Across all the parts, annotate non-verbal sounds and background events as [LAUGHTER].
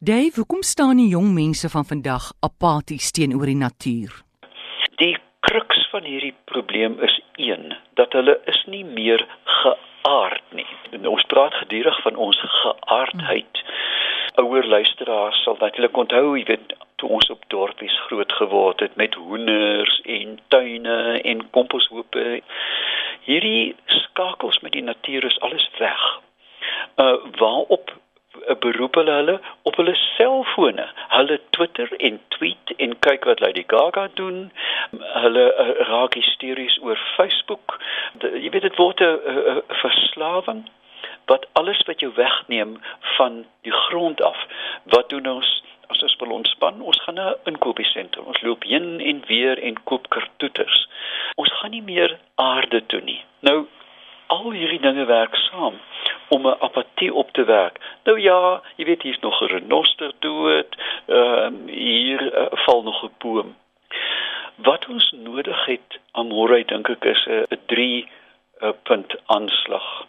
Dave, hoekom staan die jong mense van vandag apaties teenoor die natuur? Die kruks van hierdie probleem is een dat hulle is nie meer geaard nie. En ons praat gedurig van ons geaardheid. Ouer luisteraars sal natuurlik onthou, jy weet, toe ons op dorpies groot geword het met hoenders en tuine en komposhoope. Hierdie skakels met die natuur is alles weg. Uh waarop beroep hulle hulle op hulle selfone. Hulle Twitter en tweet en kyk wat Lady Gaga doen. Hulle uh, raak hysteries oor Facebook. De, jy weet dit word 'n verslawing wat alles wat jou wegneem van die grond af. Wat doen ons as ons wil ontspan? Ons gaan na 'n inkopiesentrum. Ons loop heen en weer en koop kartoeters. Ons gaan nie meer aarde toe nie. Nou al hierdie dinge werk saam om 'n apatie op te werk. Nou ja, jy weet hier's nog 'n renoster dood, ehm uh, hier uh, val nog 'n boom. Wat ons nodig het amore dink ek is 'n 3 uh, punt aanslag.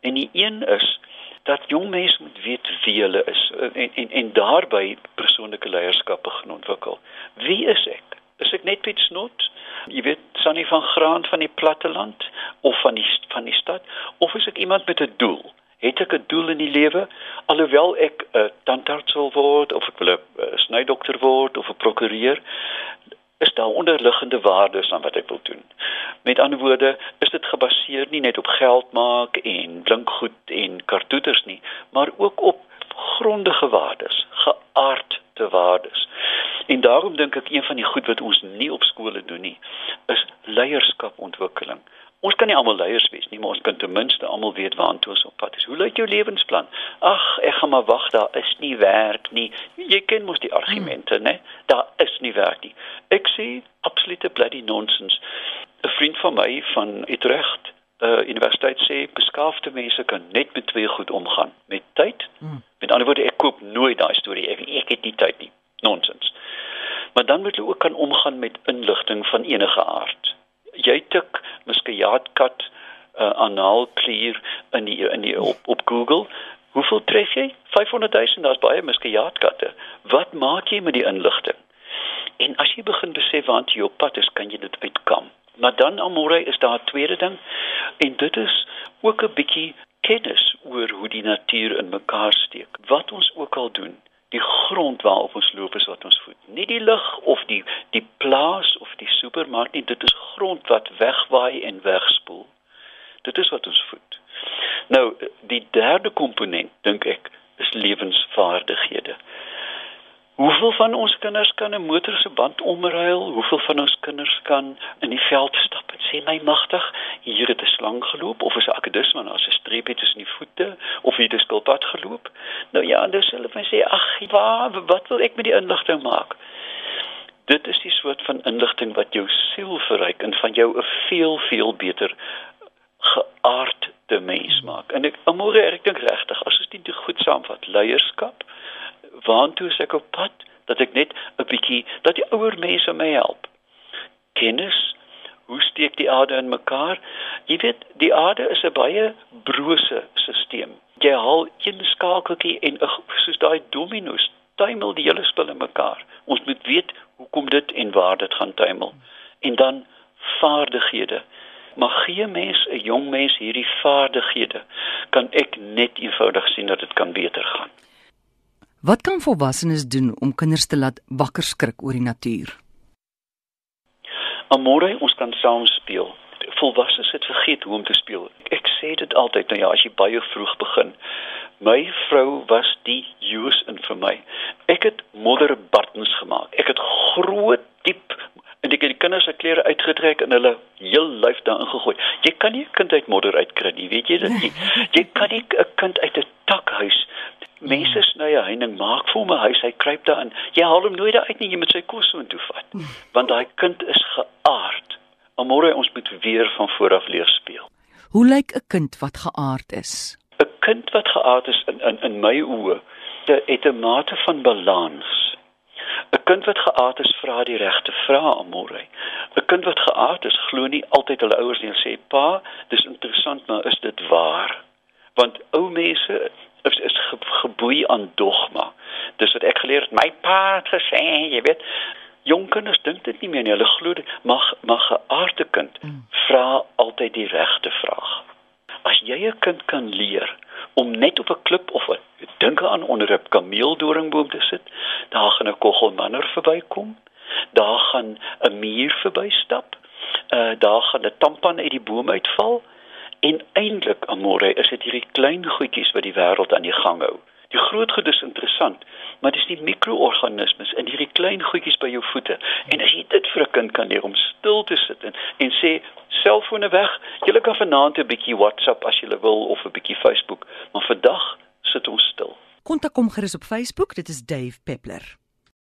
En die een is dat jong mense moet weet wie hulle is en en en daarbey persoonlike leierskap begin ontwikkel. Wie is ek? Is ek net Piet Snot? Jy weet, Sannie van Graan van die platteland of van die van die stad of is ek iemand met 'n doel? Het ek 'n doel in die lewe alhoewel ek 'n uh, tandarts wil word of ek wil 'n uh, snydokter word of 'n prokureur? Is daar onderliggende waardes aan wat ek wil doen? Met ander woorde, is dit gebaseer nie net op geld maak en blinkgoed en kartoeters nie, maar ook op grondige waardes, geaardde waardes. En daarom dink ek een van die goed wat ons nie op skole doen nie, is leierskapontwikkeling. Ons kan nie almal leiers wees nie, maar ons kan ten minste almal weet waartoe ons op pad is. Hoe lyk jou lewensplan? Ag, ek gaan maar wag, daar is nie werk nie. Jy ken mos die argumente, hmm. né? Daar is nie werk nie. Ek sê absolute bloody nonsense. 'n Vriend van my van Utrecht, uh universiteit sê beskaafde mense kan net met twee goed omgaan, met tyd. Hmm. Met ander woorde, ek koop nooit daai storie. Ek, ek het nie tyd nie. Nonsens. Maar dan moet jy ook kan omgaan met inligting van enige aard muskiaatkat uh, anaalklier in die in die op, op Google. Hoeveel tref jy? 500 000 daar's baie muskiaatkatte wat maak jy met die inligting? En as jy begin besef waant jy op pad is kan jy dit uitkom maar dan amore is daar 'n tweede ding. En dit is ook 'n bietjie kennis oor hoe die natuur in mekaar steek. Wat ons ook al doen die grond waarop ons loop is wat ons voed. Nie die lug of die die plaas die supermark nie, dit is grond wat wegwaai en wegspoel. Dit is wat ons voed. Nou, die derde komponent dink ek is lewensvaardighede. Hoeveel van ons kinders kan 'n motor se band omruil? Hoeveel van ons kinders kan in die veld stap en sê my magtig, hier het 'n slang geloop of is 'n akkedisman as 'n streepie tussen die voete of hier het 'n skilpad geloop? Nou ja, dis hulle van sê ag, waar wat wil ek met die inligting maak? Dit is die soort van inligting wat jou siel verryk en van jou 'n veel veel beter geaardde mens maak. En ek môre ek dink regtig, as ons dit goed saamvat, leierskap waantoe is ek op pad dat ek net 'n bietjie dat die ouer mense my help. Kennis, hoe steek die aarde in mekaar? Jy weet, die aarde is 'n baie brose stelsel. Jy haal een skakeltjie en soos daai dominos, tuimel die hele spul in mekaar. Ons moet weet hoekom dit en waar dit gaan tuimel. En dan vaardighede. Maar gee mens 'n jong mens hierdie vaardighede, kan ek net eenvoudig sien dat dit kan beter gaan. Wat kan volwassenes doen om kinders te laat wakker skrik oor die natuur? Amore, ons kan saam speel. Volwassenes het vergeet hoe om te speel. Ek sê dit altyd, nou ja, as jy baie vroeg begin. My vrou was die use in vir my. Ek het modder buttons gemaak. Ek het groot, diep en ek het die kinders se klere uitgetrek en hulle heel lyf daarin gegooi. Jy kan nie 'n kind uit modder uitkry nie, weet jy dit nie. [LAUGHS] Jy kan nie 'n kind uit 'n takhuis Mense sny 'n heining, maak vir hom 'n huis, hy kruip daarin. Jy haal hom nooit uit nie, jy moet sy kos so intoe vat. [LAUGHS] Want daai kind is geaard. Môre ons moet weer van voor af leer speel. Hoe lyk 'n kind wat geaard is? 'n Kind wat geaard is in in in my oë, het 'n mate van balans. 'n Kind wat geaard is, vra die regte vrae, môre. 'n Kind wat geaard is, glo nie altyd hulle ouers nie en sê, "Pa, dis interessant, maar is dit waar?" Want ou mense is is ge, geboei aan dogma. Dis geleer het. My pa het gesê, jy weet, jong kinders dink dit nie meer nie. Hulle glo mag mag 'n aarde kind mm. vra altyd die regte vraag. As jy 'n kind kan leer om net op 'n klip of 'n dink aan onder 'n kameeldoringboom te sit, daar gaan 'n kogelmanner verbykom. Daar gaan 'n muur verbystap. Uh daar gaan 'n tampan uit die boom uitval. En eintlik, amore, is dit hierdie klein goedjies wat die wêreld aan die gang hou. Die groot goed is interessant, maar dis die mikroorganismes in hierdie klein goedjies by jou voete. En as jy dit vir 'n kind kan leer om stil te sit en, en sê selfone weg, jy kan vanaand 'n bietjie WhatsApp as jy wil of 'n bietjie Facebook, maar vandag sit ons stil. Kontak hom gerus op Facebook, dit is Dave Peppler.